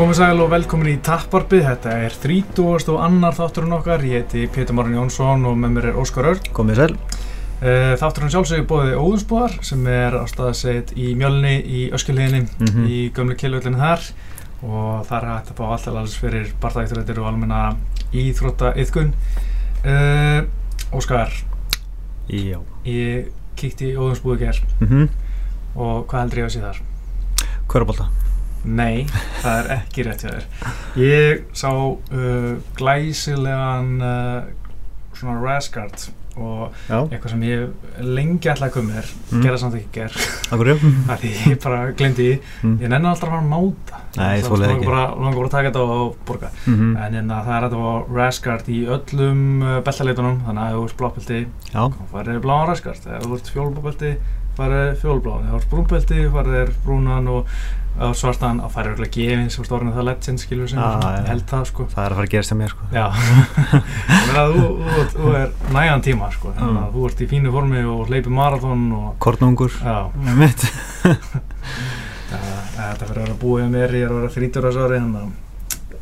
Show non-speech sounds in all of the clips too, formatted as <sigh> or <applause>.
Komið sæl og velkomin í Tapparpið, þetta er 30. og annar þátturinn okkar, ég heiti Pétur Márin Jónsson og með mér er Óskar Örn. Komið sæl. Uh, þátturinn sjálfsögur bóðið Óðunsbúðar sem er á staðsett í Mjölni í Öskilíðinni Mm -hmm. í gömlu kilvöldinu þar og þar er hægt að fá alltaf alls fyrir barðætturættir og almenna íþrótta yðkun. Uh, Óskar, Já. ég kíkti í Óðunsbúðu ger Mm -hmm. og hvað heldur ég að sé þar? Hverjabólta. Nei, það er ekki rétt hjá þér. Ég sá uh, glæsilegan uh, svona Rasgard og Já. eitthvað sem ég lengi að koma mér, Mm. gera samt ekki ger, Akkur, já. af því ég bara glemdi því. Mm. Ég nenni alltaf að fara að máta. Nei, Það þolið langar ekki. Bara, langar bara að taka þetta og borga. Mm En hérna, það er þetta á Rasgard í öllum uh, beltaleitunum, þannig að ef þú ert blábelti, Já. þá farið bláan Rasgard. Ef þú ert fjólubelti, farið fjólubláan. Ef þú ert brúnbelti, farið brúnan og á svartan, þá farið örgulega gefins og stórnum það legend, skilur sem, Já, svona, held það, sko. Það er að fara að gerast hjá mér, sko. Að <laughs> þú, þú, þú er nægan tíma, sko, Mm. að þú ert í fínu formi og hleypir marathón og, Kornungur. þetta fyrir að búið mér, ég er að vera þannig að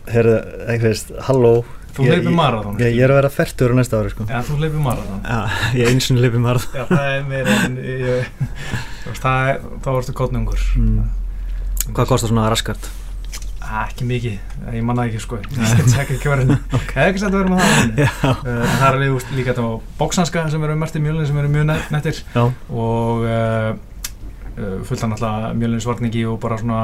Herðu, ekki veist, halló. þú ég- marathón, Ég, ég er að vera færtur næsta ári, sko. Já, þú hleypir marathón. Já, ég einu sinni leipið marð. Já, það er meira en ég, það er, þá ertu kotnungur. Mm. Hvað kostar svona raskart? Ah, ekki mikið, ég manna ekki sko, ég tek ekki verið, <laughs> okay. eða ekki sætt að vera með það. <laughs> Uh, en það er alveg líka þetta á bóksanska sem eru mest í mjölinu sem eru mjög Já. og uh, uh, fullt hann alltaf mjölinu svarningi og bara svona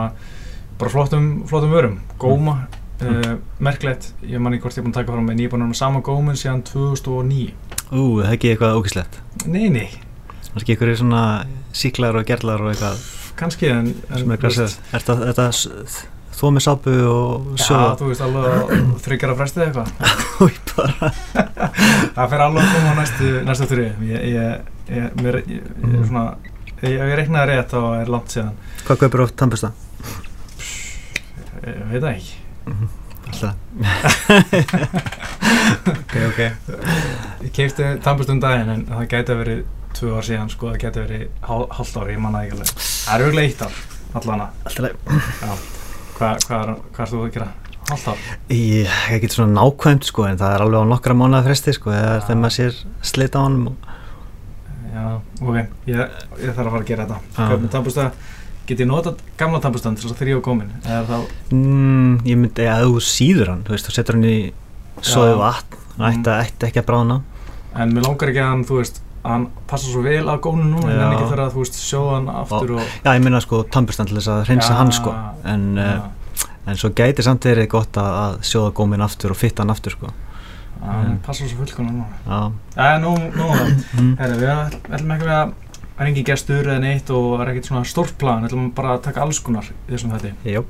bara flottum, flottum vörum, góma uh, merklegt, ég man ekki hvort ég er búinn að taka fram en ég er búinn að vera með sama gómin síðan 2009 Ú, það er ekki eitthvað ógislegt. Nei, nei, ykkur er svona síklar og gerlar og eitthvað kannski en, en veist. Er þetta, þó með sápu og Já, sjóða? þú veist alveg þryggjara frestið eitthvað. <laughs> <laughs> Það fer alveg að koma á næstu, næstu þrjum Ég, ég, ég, mér, ég, Mhm. svona, reiknaði rétt þá er langt síðan Hvað kaupir á tannbusta? Ég, veit ekki Alltaf. <laughs> ok, ok. Ég keipti tannbustum daginn en það gæti að verið tvö ár síðan sko, það gæti að verið hál, hálft ár, ég manna ekki alveg Það er auðvitað eitt ár, allana Alltaf leið. Hvað hva, er- hvað erst þú að gera? Hálft ár? Ég ekki svona nákvæmt sko en það er alveg á nokkra mánuða fresti sko eða þegar maður sér slita á honum og- Já, ok, ég, ég þarf að fara að gera þetta. Hvernig tannbusta, get ég notað gamla tannbustan til þess að þegar ég á komin þá, mm, Ég myndi að þú síður hann, þú veist, þú setur hann í Já. vatn hann ætti, ætti ekki að bráðna en mér langar ekki að hann, þú veist að hann passa svo vel á gónu núna en ekki þarf að, þú veist, sjóða hann aftur og Já, ég minna sko tannbustan til þess að reynsa hann sko. en, uh, en svo gæti samt verið gott að, að sjóða góminn aftur og fitta hann aftur sko. Hann passa svo fullkona núna. Já, Já, nú, nú, <clears throat> mm. herri, við ætlum- ekki að það er engin gestur eða neitt og er ekkert svona stórt plan, við ætlum bara að taka alls konar í þessum þetta Jó,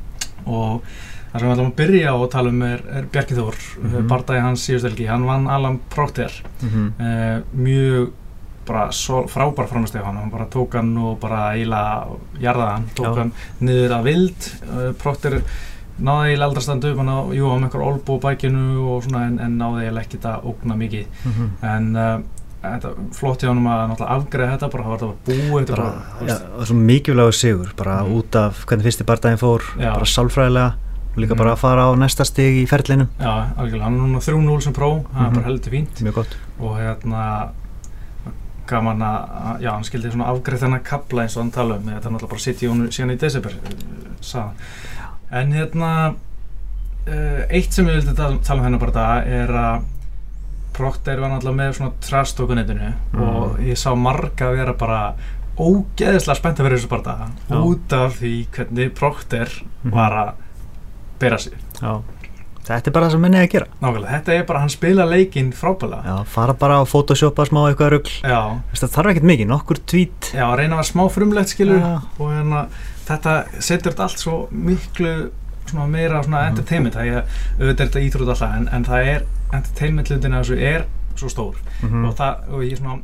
og það sem við ætlum að byrja á að tala um er, er Bjarki Þór, mm Mhm. bardagi hans síðustelgi, hann vann Alan Procter. Mm uh, mjög bara frábær framsteg hann, hann bara tók hann og bara eiginlega jarðaði hann, tók Já. hann niður að vild uh, Procter náði eiginlega aldrei að standa upp hann á, jú, á einhver olbú bækinu og svona en, en náði eiginlega ekki að ógna mikið -hmm. en uh, þetta, flott hjá hann að afgreða þetta bara, það var búið bara, bara, já, veist, og svo mikilvægur sigur bara Mhm. út af hvernig fyrsti bardaginn fór Já. bara sálfræðilega og líka Mhm. bara að fara á næsta stig í ferlinum já, algjörlega, hann er núna 3-0 sem pró, það er Mhm. bara heldur fínt og hérna gaman að, já, hann skildi svona afgreð þennan kapla eins og hann tala um þetta er náttúrulega bara sitt í hún síðan í desember sagði hann. en hérna uh, eitt sem ég vildi tala, tala um hennar bara það er að Procter var náttúrulega með svona trust á netinu Mhm. og ég sá marga vera bara ógeðislega spennt að vera þessu bara það út af því hvernig Procter Mhm. var að bera sig Já. Þetta er bara það sem menni að gera. Nákvæmlega, þetta er bara, hann spila leikinn frábælega Já, fara bara á photoshopa smá eitthvað rugl. Já, Það þarf ekkert mikið, nokkur tweet. Já, að reyna að vera smá frumlegt skilur. Já. og hérna, þetta setur allt svo miklu svona meira svona Mhm. entertainment. Það er auðvitað er þetta íþrótt alltaf en, en það er entertainment hlutin af þessu er svo stór. Mhm. og það, og ég svona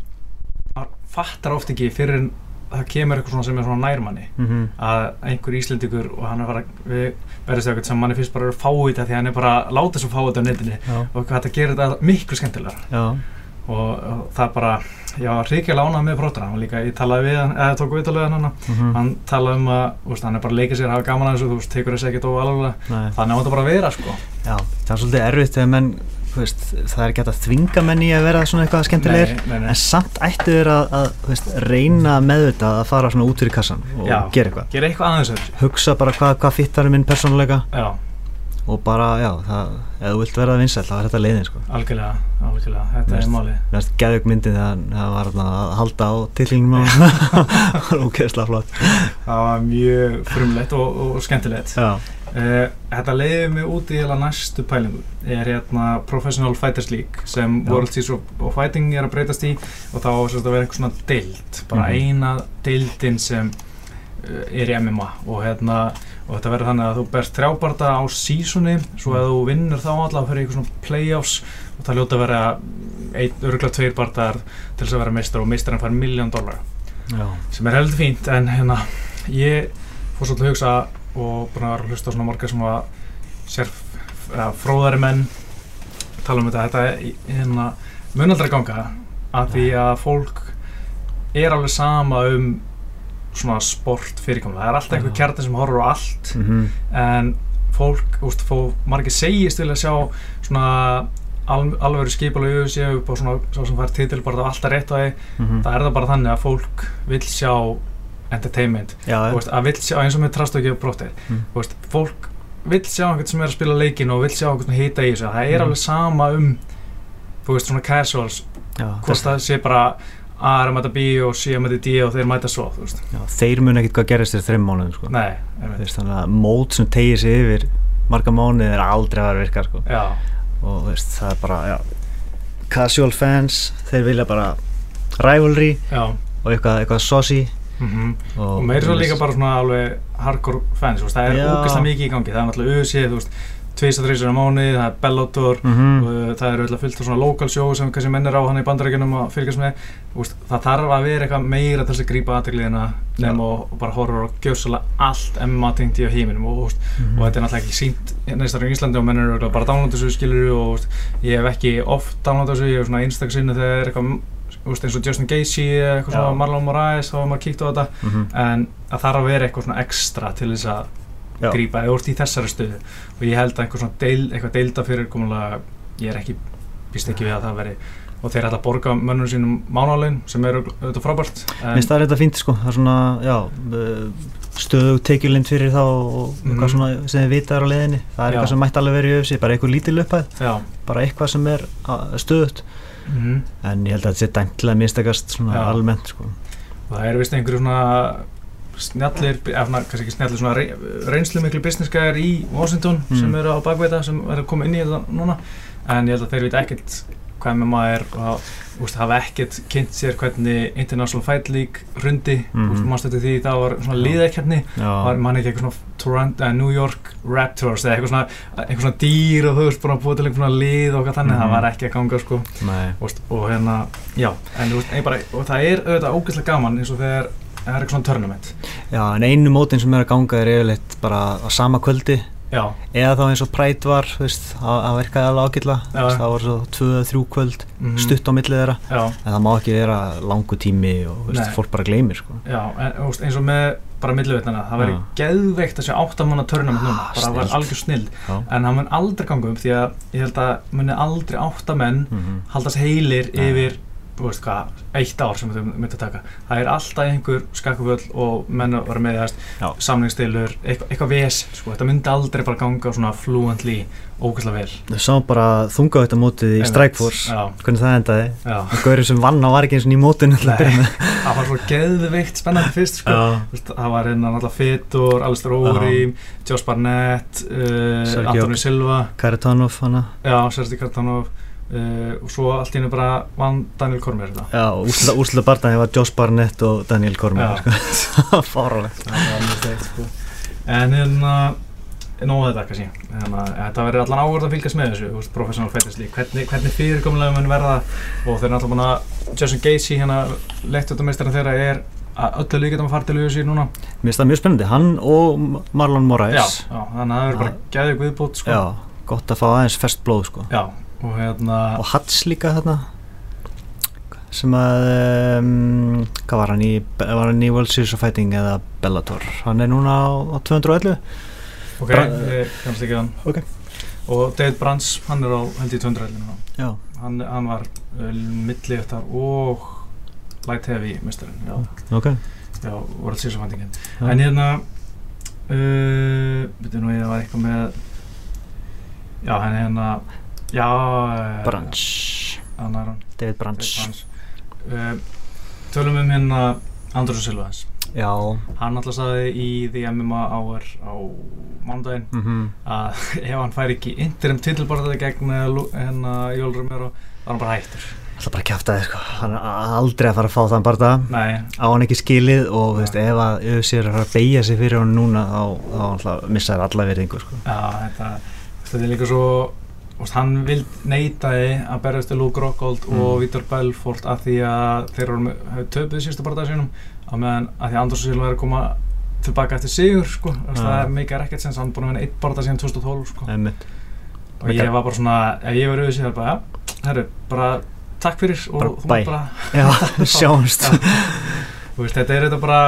fattar oft ekki fyrir það kemur eitthvað svona sem er svona nærmanni Mhm. að einhver íslendingur og hann er bara við verðist eitthvað sem manni finnst bara að fá þetta því hann er bara að láta svo fá þetta á netinu Já, og þetta gerir þetta miklu skemmtilegra. Já, og, og það bara var ríkilega ánað með bróttur hann var líka, ég talaði við hann, eða tók viðtalið hann hana Mhm. hann talaði um að, veist, hann er bara að leika sér hafa gaman að þessu, þú veist, tekur þessi ekkert óalvarlega Nei. þannig á þetta bara að vera, sko. Já, það er veist, það er ekki hægt að þvinga menn í að vera svona eitthvað skemmtilegir Nei, nei, nei. en samt ættu þeir að, að veist, reyna meðvitað að fara svona út fyrir kassan og Já. gera eitthvað. gera eitthvað hugsa bara hvað hva fittar er minn persónuleika já, og bara, já, það, ef þú vilt verða vinsæll þá er þetta leiðin, sko. Algjörlega, algjörlega þetta Veist. er málið. Mér finnst geðug myndin þegar það var að halda á tillingum á <laughs> það var það var mjög frumlegt og, og, og skemmtilegt. Já, Uh, þetta leiði mig út í heila næstu pælingu. Er hérna Professional Fighters League sem Já. World Series of, of Fighting er að breytast í og þá að vera eitthvað svona deild bara Mhm. eina deildin sem uh, er í MMA og hérna og þetta verður þannig að þú berst þrjábarta á sísoni svo að þú vinnur þá alla fyrir eitthvað svona playoffs og það ljóta að vera einn, örgulega tveir bardaðar til þess að vera meistar og meistarinn fær miljón dólar sem er heldur fínt en hérna ég fór svolítið að hugsa og búin að vera að hlusta á svona marga sem að sér eða, fróðari menn tala um þetta. Þetta er hérna mun aldrei ganga að því að fólk er alveg sama um svona sport fyrirkomlega það er alltaf einhver kjarni sem horfur á allt mhm, en fólk, úst, fó, margir segist vilja sjá svona al, alveg skipalegu séu upp á svona svo sem fær titil bara alltaf rétt á því. Mhm. það er það bara þannig að fólk vil sjá entertainment. Veist, að vill sjá eins og með trastöki og bróttir Mm. Fólk vill sjá einhvern sem er að spila leikin og vill sjá einhvern hita í þessu. Það er Mm. alveg sama um þú veist svona casuals. Já, hvort það sé bara A er að mæta B og C að mæta D og þeir mæta svo já, þeir mun ekkert hvað gerist þér þreim mánuðum sko. þannig að mót sem tegir sig yfir marga mánuði er aldrei að vera að virka sko. og veist, það er bara já, casual fans þeir vilja bara rivalry já. og eitthvað, eitthvað saucy mm og, og meira svo líka bara svona alveg hardcore fans, veist, það er ógeðslega mikið í gangi. Það er náttúrulega UFC, þú veist, tveist að þreysur á mánuði, það er Bellator mm og það eru alltaf fullt af svona local show sem kannski menn er á hann í bandarækjunum að fylgjast með. Úst, það þarf að vera eitthvað meira til þess að grípa aðtegliðina nefn og, og bara horfa og gjössalega allt MMA tengt í heiminum og, Mhm. og þetta er náttúrulega ekki sínt neistar í Íslandi og menn eru bara að downloada þessu skilur og ég hef ekki oft downloada þessu, ég hef svona einstak sinni þegar er eitthvað úst, eins og Justin Gaethje eða eitthvað svona Marlon Moraes þá hefur maður kíkt á þetta. Mhm. en það þarf að vera eitthvað svona ekstra til þess að grípa eða úr í þessari stöðu. Og ég held að einhver svona deil, eitthvað deilda fyrir komulega, ég er ekki býst ekki við að það veri. Og þeir ætla að borga mönnum sínum mánulegin sem eru auðvitað frábært Mér finnst það reynda fínt sko, það er svona, já, stöðug tekjulind fyrir þá og eitthvað Mhm. svona sem þið vita er á leiðinni. Það er Já. eitthvað sem mætti alveg verið í öfsi, bara eitthvað lítil upphæð, já, bara eitthvað sem er stöðugt. mm En ég held að þetta sé að mistakast svona Já. almennt sko. það er vist einhverju svona snjallir, eða kannski ekki snjallir svona rey, reynslu miklu businessgæðar í Washington Mm. sem eru á bakveita sem eru að koma inn í þetta núna en ég held að þeir veit ekkert hvað með maður er og úst, hafa ekkert kynnt sér hvernig International Fight League rundi, mm Mhm. -hmm. mannstu eftir því það var svona Já. liðekjarni var mann ekki eitthvað svona Toronto, uh, New York Raptors eða eitthvað svona, eitthvað svona dýr og þú veist búin að búa til einhvern svona lið og eitthvað þannig Mhm. það var ekki að ganga sko nei, og, hérna, já en, ég bara, og það er auðvitað ógeðslega gaman eins og þegar það er eitthvað svona tournament já, en einu mótin sem er að ganga er yfirleitt bara á sama kvöldi já, eða þá eins og Pride var, veist, það virkaði alveg ágætla, Já. það var svo tvö, þrjú kvöld, mhm, stutt á millið þeirra, já, en það má ekki vera langu tími og veist, fólk bara gleymir sko. já, en, eins og með bara millivitnana, það væri geðveikt að sjá áttamanna núna, Ah, bara það var algjör snill Já. en það mun aldrei ganga upp því að ég held að muni aldrei áttamenn Mhm. haldast heilir yfir þú veist hvað, eitt ár sem þau myndi að taka. Það er alltaf einhver skakkuföll og menn að vera með þess Já. samningstilur, eitthvað, eitthvað ves sko. þetta myndi aldrei bara ganga svona fluently ógæslega vel. Við sáum bara þunga þetta mótið í. Strikeforce hvernig það endaði. Og gaurið sem vann á var ekki eins og byrja með. <laughs> það var svo geðveikt spennandi fyrst sko. Það var hérna náttúrulega Fittur, Alistair Overeem Josh Barnett uh, Antoni Silva. Karatanov hana. Já, uh, og svo allt í hennu bara vann Daniel Cormier þetta Já, úrsluta, úrsluta barnaði var Josh Barnett og Daniel Cormier Já. sko. <laughs> Steikt sko. En hérna Nóðu þetta kannski hérna, Þetta verður allan áhverð að fylgjast með þessu þú veist, Professional Fighters League Hvernig, hvernig fyrirkomulega mun verða Og þeir eru alltaf búin að Jason Gacy hérna Lettutameistarinn þeirra er að öllu líka að fara til USA núna Mér finnst það mjög spennandi, hann og Marlon já, Moraes já, Þannig að það verður bara gæðið viðbútt sko. Já, gott að fá aðeins fest blóð sko. Já, og hérna og Hats líka þarna. Sem að um, hvað var hann í var hann í World Series of Fighting eða Bellator? Hann er núna á, á 211 ok, ég kannast ekki hann. Ok. og David Brands, hann er á held í 200 núna. Já, hann, hann var uh, milliðtar og light heavy misturinn já, ok. Já, World Series of Fighting. Já. en hérna uh, veitum nú ég var eitthvað með já, hann er hérna já, uh, Branch. Er David Branch. Uh, tölum um hérna Andrús Silvans já. Hann alltaf sagði í The MMA Hour á mánudaginn mhm. að <laughs> ef hann fær ekki interim titilbarðaði gegn eh, hérna Jól Romero var hann bara hættur. Það bara kæfta þið sko, hann er aldrei að fara að fá þann Nei, á hann ekki skilið og veist, ef að er að fara að beigja sig fyrir hann núna þá, þá alltaf missa þær alla verðingu sko. já, þetta, þetta er líka svo veist, hann vil neitaði að berjast til Luke Rockhold Mm. og Vítor Belfort að því að þeir eru töpuð síðustu barðaði sínum á meðan að því Andrús Silva er að koma tilbaka eftir sigur sko. Já. það er mikið ekkert sens hann er búin að vinna eitt barðað síðan 2012 sko. Og ég var bara svona, ef ég var auðvitað bara, ja, herru, bara takk fyrir og Bara þú mátt bara Já, <laughs> sjáumst Já. Þú veist, þetta er þetta bara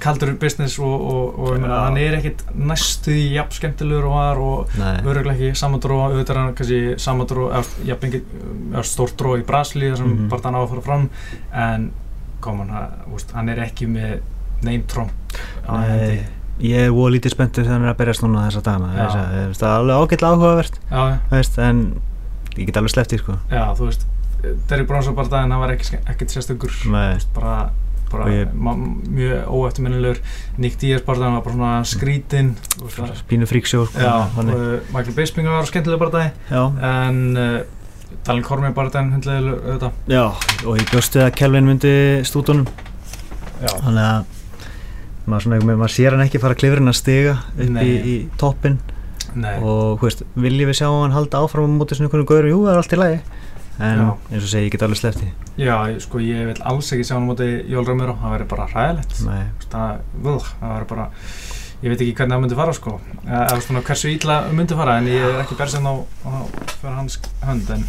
kaldur business og, og, og Já. hann er ekkit næstu í jafn skemmtilegur og var og öruglega ekki samandró, auðvitað er hann kannski samandró, eða stórt dró í Brasli þar sem Mhm. bara hann á að fara fram en kom hann, veist, hann er ekki með neym tromp á hendi. Nei. ég er voru lítið spenntur þegar hann er að berjast núna þessa dagana það er alveg ágætlega áhugavert Já, veist, en ég get alveg sleppt í sko. já, þú veist Derrick Bronson bara daginn, hann var ekkert sérstökur Nei, bara, bara ég- mjög óeftirminnilegur. Nick Diaz bara daginn var bara svona skrítinn þú veist, það- pínu fríksjó sko, uh, Michael Bisping var skemmtilega bara já, en uh, Talin Kormi bara daginn hundlega auðvitað. Já, og ég bjóstu að Kelvin myndi stúdunum þannig að maður, svona, veginn- maður sér hann ekki fara að klifra hann að stiga upp í, Nei. í toppin nei, og veist, viljum við sjá hann halda áfram á móti svona einhvern gauður, jú, það er allt í lagi en Já. eins og segi, ég get alveg sleppt í já, sko ég vil alls ekki sjá hann á móti Jól Ramiro, það verður bara hræðilegt. Nei, það, það verður bara ég veit ekki hvernig það myndi fara sko. Eða svona hversu ítla myndi fara en ég er ekki bersin á, á fyrir hans hönd en,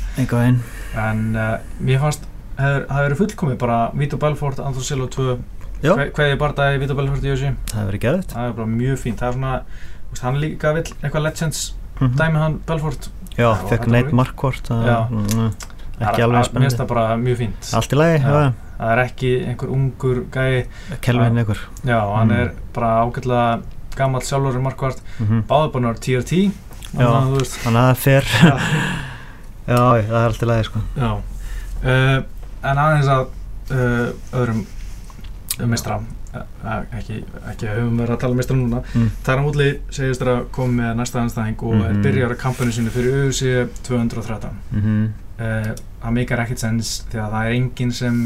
en uh, mér fannst hefur- það hefur verið fullkomið bara Vito Belfort, Andrés Silva 2 Já, hve- hvað ég bardaði Vito Belfort í þessu það hefur verið geðvægt það er bara mjög fínt. Það er svona, veist, hann líka vill eitthvað legends dæmi hann Belfort. Já, fekk neitt það- Já. Mm, ekki alveg að- mér finnst spennandi það bara mjög fínt. Allt í lagi, já, það er ekki einhver ungur gæi. Kelvin einhver. Já, hann Mm. er bara ágætlega gammal sjálfur í markvart Mhm. báður bara náður TRT þannig að það er fer. <laughs> Já, Já, það er allt í lagi sko. Já. Uh, en aðeins að uh, öðrum mistra uh, ekki, ekki að höfum verið að tala um mistra núna. Mm. Tæra Múli segist að koma með næsta anstæðing og er Mhm. byrjar að kampanu sinni fyrir UFC 213 mm uh, það meikar ekkert sens því að það er enginn sem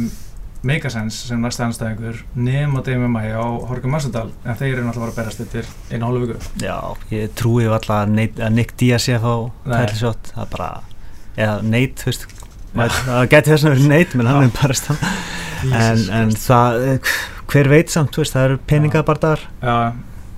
meikar sens sem næsta anstæðingur nema Demi Maia og Horkum Massadal en þeir eru náttúrulega að berast eftir einu hálfu viku. Já, ég trúi alltaf að, að Nick Diaz sé að fá shot. Það er bara Eða Nate, þú veist Það geti þess að vera Nate, menn hann Já. er bara stann en, en það, eh, hver veit samt, veist, það eru peningabardagar. Já,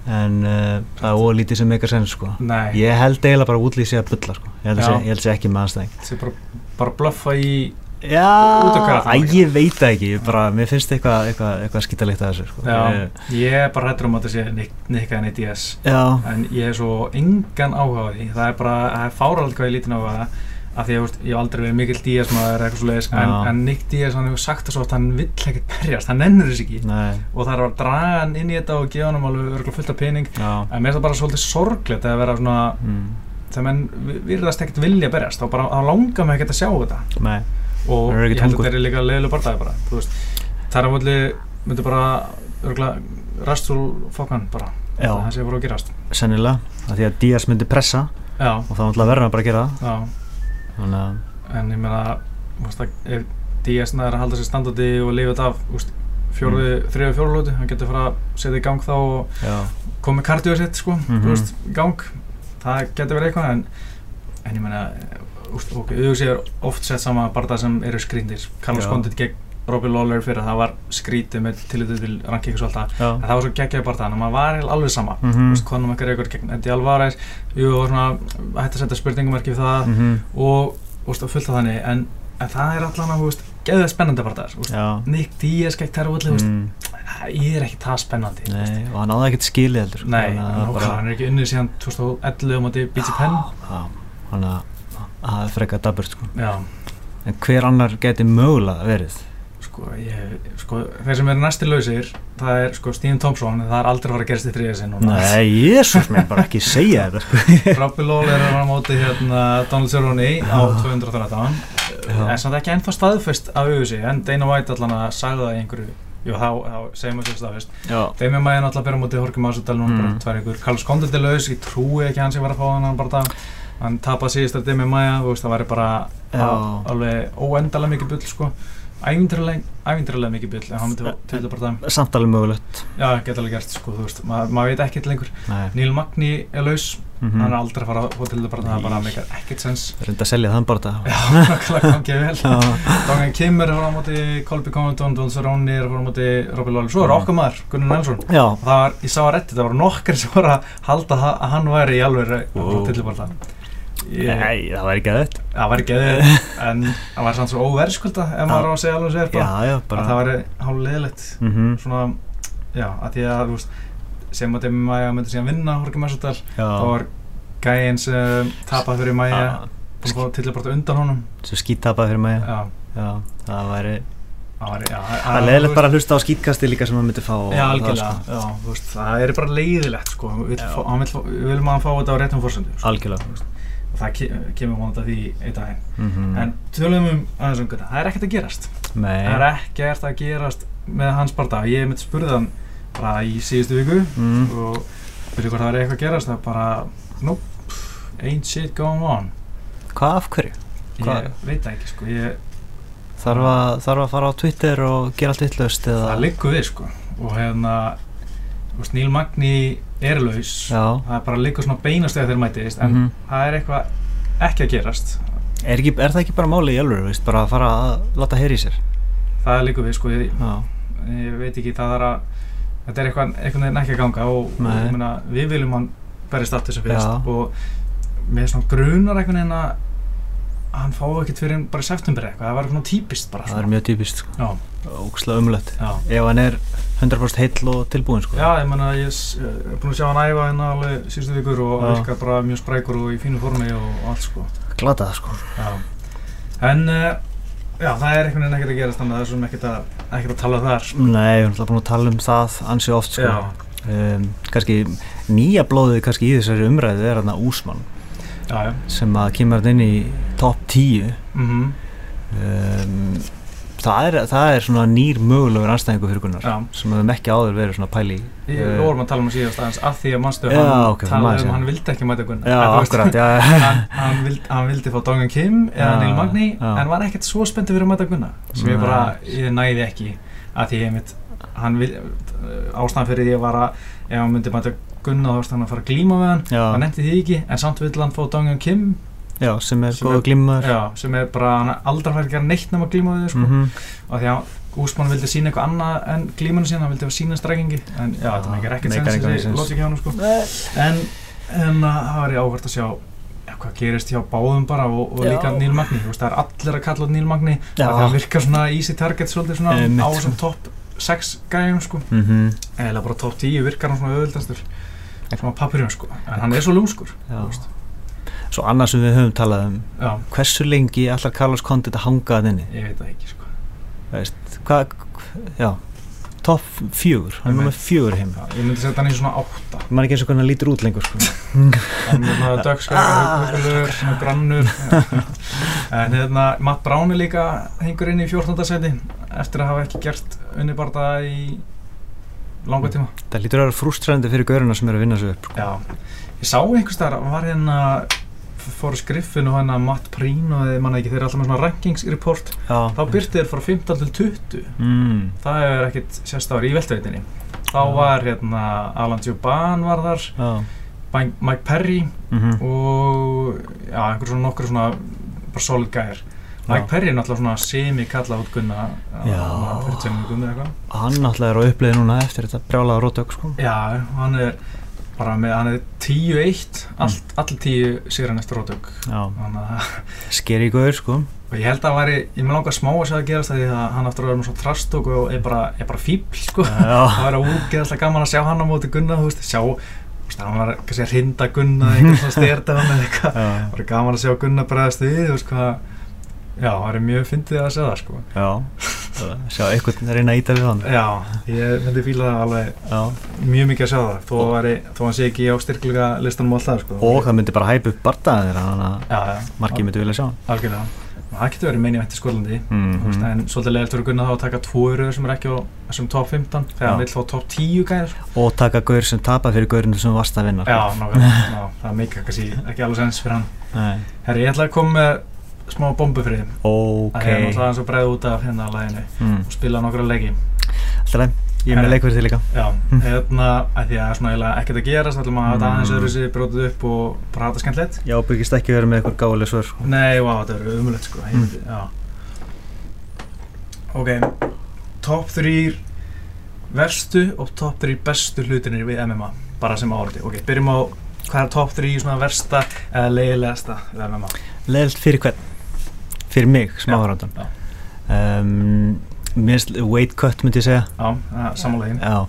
En uh, það er ólítið sem meikar sens sko. Ég held eiginlega bara útlýsi að bulla sko. Ég held að Já. sé- sé ekki með aðstæðing það er bara, bara bluffa í Já, Út á æ, ég veit ekki, ég bara, mér finnst eitthvað eitthva, eitthva skýtalegt að þessu sko. Já, Ég- er bara hættur um að þetta sé Nick en DS en ég er svo engan áhuga á því. Það er bara, það er fárald hvað ég áhuga á það af því að ég hef aldrei verið mikill DS maður eða eitthvað svo leiðis en, en Nick DS hann hefur sagt það svo að hann vill ekkert berjast hann nennur þess ekki. Nei, og það er að draga hann inn í þetta og gefa hann alveg örgulega fullt af pening. Já. En mér er það bara svolítið sorglegt að vera svona mm, menn vi- virðast ekkert vilja berjast þá bara langar mig ekkert að sjá þetta. Nei, og Það ég held að þetta er líka leiðilega barndagi bara þú veist, það er að múli myndi bara örgulega rastúl fokkan bara Já. það sé bara að gerast. Sennilega að Því að Díaz myndi pressa já, og þá ætla að verða bara að gera það. Að, en ég meina þú veist, að halda sér standandi og lifa þetta af þú veist, fjórði, mm. þriði fjórlóti hann getur fara að setja í gang þá og já, með kardíu sitt sko, veist, í gang það getur verið eitthvað en, en ég ok, auðvitað er oft sett sama barða sem eru skrýndir. Carlos. Condit gegn Robbie Lawler fyrir að það var skrítið með tillitið til rankings og allt það. Já. En það var svo geggjaði barða en maður var alveg sama. Mm. Mhm, Conor McGregor gegn Eddie Alvarez. Jú, og svona, hætti að setja spurningumarki við það. Mhm, og, og veist, fullt af þannig en, en það er veist, geðið spennandi bara það Já. Nick Diaz gegn mm. mm, ég er ekki það spennandi Nei, og hann áði ekkert skilið heldur. Sko, Nei, þannig að hann, það bara... hann er ekki unnið síðan 2011 á móti BG Penn. Já, hann að það er frekka daburt sko. En hver annar geti mögulega verið? sko, ég, sko þeir sem eru næsti lausir það er sko Stephen Thompson það er aldrei að fara að gerast í þriðja sinn núna. Nei, jésús minn, bara ekki segja þetta sko. <laughs> Robbie Lawler er að fara á móti hérna Donald Cerrone á 213 Já. en samt ekki ennþá staðfest af auðvisi en Dana White allan að sagði það í einhverju Jú, þá, segjum við sér staðfest. Já, Demi Maia náttúrulega byrja á móti Jorge Masvidal núna Mm. bara tvær ykkur Carlos Condit er laus, ég trúi ekki að hann sé að að fá hann hann bara dag. Hann tapaði síðast að Demi veist það væri bara alveg óendalega mikið bull sko. Ævindrilega mikið bull en hann myndi bara dag. samt alveg mögulegt. Já, geta alveg gert sko, þú veist, maður mað veit ekkert lengur. Nei. Neil Magni er laus, mm hann er aldrei að fara þetta bara það er bara meikar ekkert sens. Reynda að selja þann bara þetta já, nákvæmlega gangið vel. Dongan Kim er að fara á móti Colby Covington, Don Cerrone er að fara á móti Robbie Lawler, svo er Mm. okkar maður Gunnar Nelson. Og það var, ég sá að rétti, það var nokkar sem var að halda ha- að hann væri í alveg ég, nei, það að þetta það ekki eða <laughs> en það var samt svo óverðskulda ef maður á að segja alveg sér bara það væri hálf leðilegt Mhm, svona, já, að því að sem að Demi Maja myndi síðan vinna Masvidal, Já. Þá var gæinn sem tapaði fyrir Maja búin að fá til bara undan honum. Svo skítapaði fyrir Já, það væri það Það er leiðilegt bara að hlusta á skítkasti líka sem maður myndi fá Já, það, algjörlega, sko. já, veist, það er bara leiðilegt sko, við, viljum að hann fá þetta á réttum fórsöndu sko. Algjörlega. Og það ke kemur vonandi að því einn daginn. Mhm. en tölum um aðeins um þetta, það er ekkert að gerast. Nei. Það er ekkert að gerast með hans bara ég mitt spurði hann bara í síðustu viku mm. og byrju hvort það er eitthvað að gerast það er bara, nope, ain't shit going on Hvað af hverju? ég Hvað? veit það ekki sko, ég, Þarf að, þarf að fara á Twitter og gera allt vitlaust eða það liggur við sko og hérna, Neil Magni er laus Já það er bara liggur svona beinastega þegar mætist en Mhm. það er eitthvað ekki að gerast er, ekki, er það ekki bara máli í alveg, bara að fara að láta heyri í sér? það líka við sko ég, ég veit ekki það er að þetta er eitthvað, einhvern veginn ekki að ganga og, og meina, við viljum hann berist aftur sem fyrst og með svona grunar einhvern veginn að hann fái ekkert fyrir bara í september eitthvað, það var eitthvað típist bara það er mjög típist sko. já, Ókslega umlött Ef hann er 100% heill og tilbúin sko. já, ég meina ég er búin að sjá hann æfa hérna alveg síðustu vikur og Já. virkar bara mjög sprækur og í fínu formi og, allt sko. Glatað sko. Já. en uh, já, það er einhvern veginn ekkert að gerast þannig að það er svona ekkert að, ekkert að tala þar. Nei, við erum alltaf búin að tala um það ansi oft sko. um, kannski nýja blóðið kannski í þessari umræðu er hann Úsmann já, já. sem að kemur inn í top 10 mm um, það, er, það er svona nýr mögulegur anstæðingu fyrir Gunnar Já. sem við höfum ekki áður verið svona pæli Ég Eh, vorum að tala um að síðast aðeins af því að mannstu Já, hann ok, maður talaði um að hann vildi ekki mæta Gunnar. Já, akkurat, <laughs> hann, hann, vildi, hann vildi fá Dongan Kim eða Neil Magni já. en var ekkert svo spenntið fyrir að mæta Gunnar. Sem ég bara, ég næði ekki að því ég mitt ástæðan fyrir því var að ef hann myndi mæta Gunnar þá veist hann að fara að glíma við hann hann nefndi því ekki, en samt vill hann fá Dongan Kim já, sem er sem góða er- glimmar já, sem er bara, hann aldrei færi að gera neitt nema að glíma við þau sko, Mhm. og því að Úsmann vildi sína eitthvað annað en glímanu sína, hann vildi sína strækingi en já, þetta Já, meikar ekkert sens engan þessi sens. logik hjá hann sko. en, en uh, það var ég áhvert að sjá já, hvað gerist hjá báðum bara og, og líka Neil Magni, þú veist, það er allir að kalla út Neil Magni, það virkar svona easy target svolítið svona Einmitt, á þessum topp 6 gæjum sko, Mhm. eða bara topp 10 virkar hann svona auðvöldastur svona papirum sko, en hann er svo lúmskur Já. þú veist. Svo annars sem við höfum talað um já, hversu lengi ætlar Carlos Condit að hanga að inni ég veit það ekki sko. Veist, hvað, já topp fjögur, hann er með fjögur heim. Já, ég myndi setja hann í svona 8 maður ekki eins og hvernig hann lítur út lengur sko. <laughs> hann er með Ah, hugulur, með grannur. <laughs> En hérna Matt Brown er líka hengur inn í 14. seti eftir að hafa ekki gert unni bara það í langa tíma. Það lítur að vera frústrandi fyrir gaurina sem eru að vinna sig upp sko. já, ég sá einhvers þar var hérna fór skriffin og hérna Matt Prín og þeir manna ekki, þeir eru alltaf með svona rankingsreport. Þá byrti þeir frá 15 til 20 mm, það er ekkit sérst ári í veltaveitinni þá Já. var hérna Alan Juban var þar, já, Mike Perry mhm, og já, einhver svona nokkur svona bara solid gæðir Mike Já. Perry er náttúrulega svona semi-kalla út gunna hann náttúrulega er á uppleiði núna eftir þetta brjálaða rótök sko. já, hann er bara með, hann er 10-1 allt, allir 10 sigur hann eftir rótök að skeri gaur sko. og ég held að það væri, ég með langar smá að segja að gerast það því að hann aftur að vera með svo trastók og er bara, er bara fíbl sko. <laughs> Það væri úgeðslega gaman að sjá hann á móti Gunna þú veist, sjá, hann var kannski að hrinda Gunna eitthvað svona <laughs> styrta hann eða eitthvað. Það væri gaman að sjá Gunna bregðast við þú veist hvað já, það væri mjög fyndið að segja það sko. Já Sjá, einhvern reyna að íta við hann já, ég myndi fíla það alveg Já, mjög mikið að sjá það þó, að hann sé ekki á styrkleika listanum alltaf sko. Og það myndi bara hæpa upp bardaðir þannig að margir myndi vilja sjá hann. Algjörlega. Það getur verið meini vænt í Skólandi Mhm. en svolítið leiðilegt fyrir Gunna þá að taka tvo röður sem er ekki á þessum top 15 þegar hann vil fá top 10 gæðir Og taka gaur sem tapa fyrir gaurinu sem varst að vinna sko. já, nákvæmlega, já, það er. Herri, ég ætla að smá þið Ok Það er að bregða út af hérna læginu mm. og spila nokkra leiki Alltaf leið, ég er með Herri. leikverð til líka Já, Mm. hérna, að því að svona eiginlega ekkert að þá ætlum að Mm. aðeins öðru sér brótið upp og þetta skemmtilegt Já, byggist ekki verið með eitthvað gáðileg svör Nei, vá, þetta verður umulegt sko Mm. Ok, top 3 verstu og top 3 bestu hlutinir við MMA bara sem áriði, ok, byrjum á hvað er top 3 svona versta eða leiðilegasta við MMA Leðilt fyrir hvern? Fyrir mig, smáðarandan já. um, finnst weight cut myndi ég segja. Já, samanlegin Já.